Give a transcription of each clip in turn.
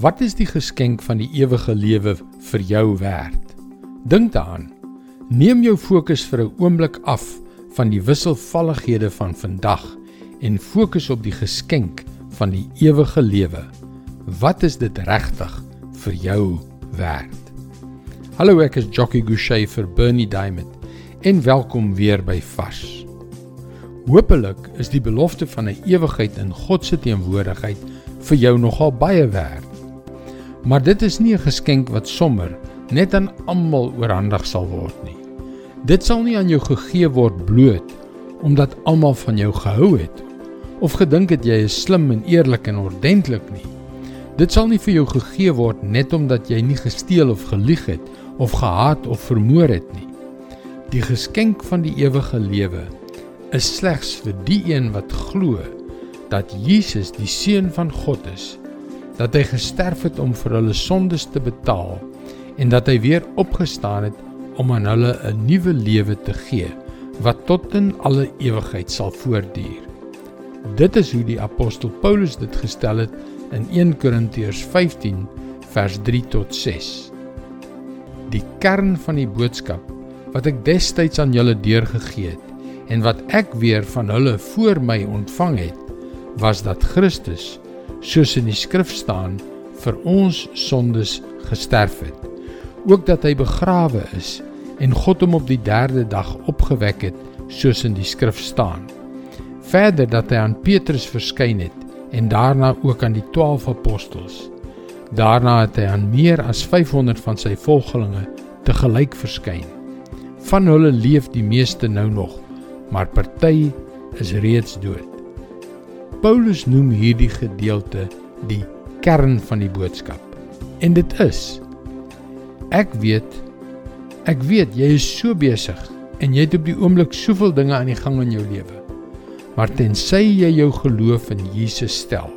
Wat is die geskenk van die ewige lewe vir jou werd? Dink daaraan. Neem jou fokus vir 'n oomblik af van die wisselvallighede van vandag en fokus op die geskenk van die ewige lewe. Wat is dit regtig vir jou werd? Hallo, ek is Jockey Gouchee vir Bernie Diamond en welkom weer by Vars. Hoopelik is die belofte van 'n ewigheid in God se teenwoordigheid vir jou nogal baie werd. Maar dit is nie 'n geskenk wat sommer net aan almal oorhandig sal word nie. Dit sal nie aan jou gegee word bloot omdat almal van jou gehou het of gedink het jy is slim en eerlik en ordentlik nie. Dit sal nie vir jou gegee word net omdat jy nie gesteel of gelieg het of gehaat of vermoor het nie. Die geskenk van die ewige lewe is slegs vir die een wat glo dat Jesus die seun van God is dat hy gesterf het om vir hulle sondes te betaal en dat hy weer opgestaan het om aan hulle 'n nuwe lewe te gee wat tot in alle ewigheid sal voortduur. Dit is hoe die apostel Paulus dit gestel het in 1 Korintiërs 15 vers 3 tot 6. Die kern van die boodskap wat ek destyds aan julle deurgegee het en wat ek weer van hulle voor my ontvang het, was dat Christus soos in die skrif staan, vir ons sondes gesterf het. Ook dat hy begrawe is en God hom op die 3de dag opgewek het, soos in die skrif staan. Verder dat hy aan Petrus verskyn het en daarna ook aan die 12 apostels. Daarna het hy aan meer as 500 van sy volgelinge te gelyk verskyn. Van hulle leef die meeste nou nog, maar party is reeds dood. Paulus noem hierdie gedeelte die kern van die boodskap. En dit is ek weet ek weet jy is so besig en jy het op die oomblik soveel dinge aan die gang in jou lewe. Maar tensy jy jou geloof in Jesus stel,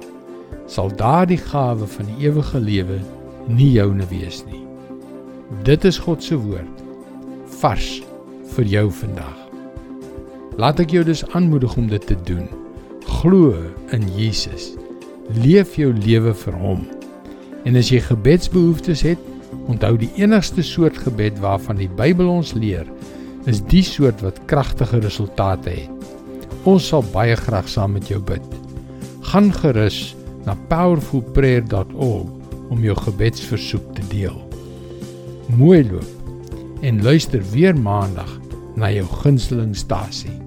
sal daardie gawe van die ewige lewe nie joune wees nie. Dit is God se woord vars vir jou vandag. Laat ek jou dus aanmoedig om dit te doen glo in Jesus. Leef jou lewe vir hom. En as jy gebedsbehoeftes het, onthou die enigste soort gebed waarvan die Bybel ons leer, is die soort wat kragtige resultate het. Ons sal baie graag saam met jou bid. Gaan gerus na powerfulprayer.org om jou gebedsversoek te deel. Mooi loop en luister weer maandag na jou gunsteling stasie.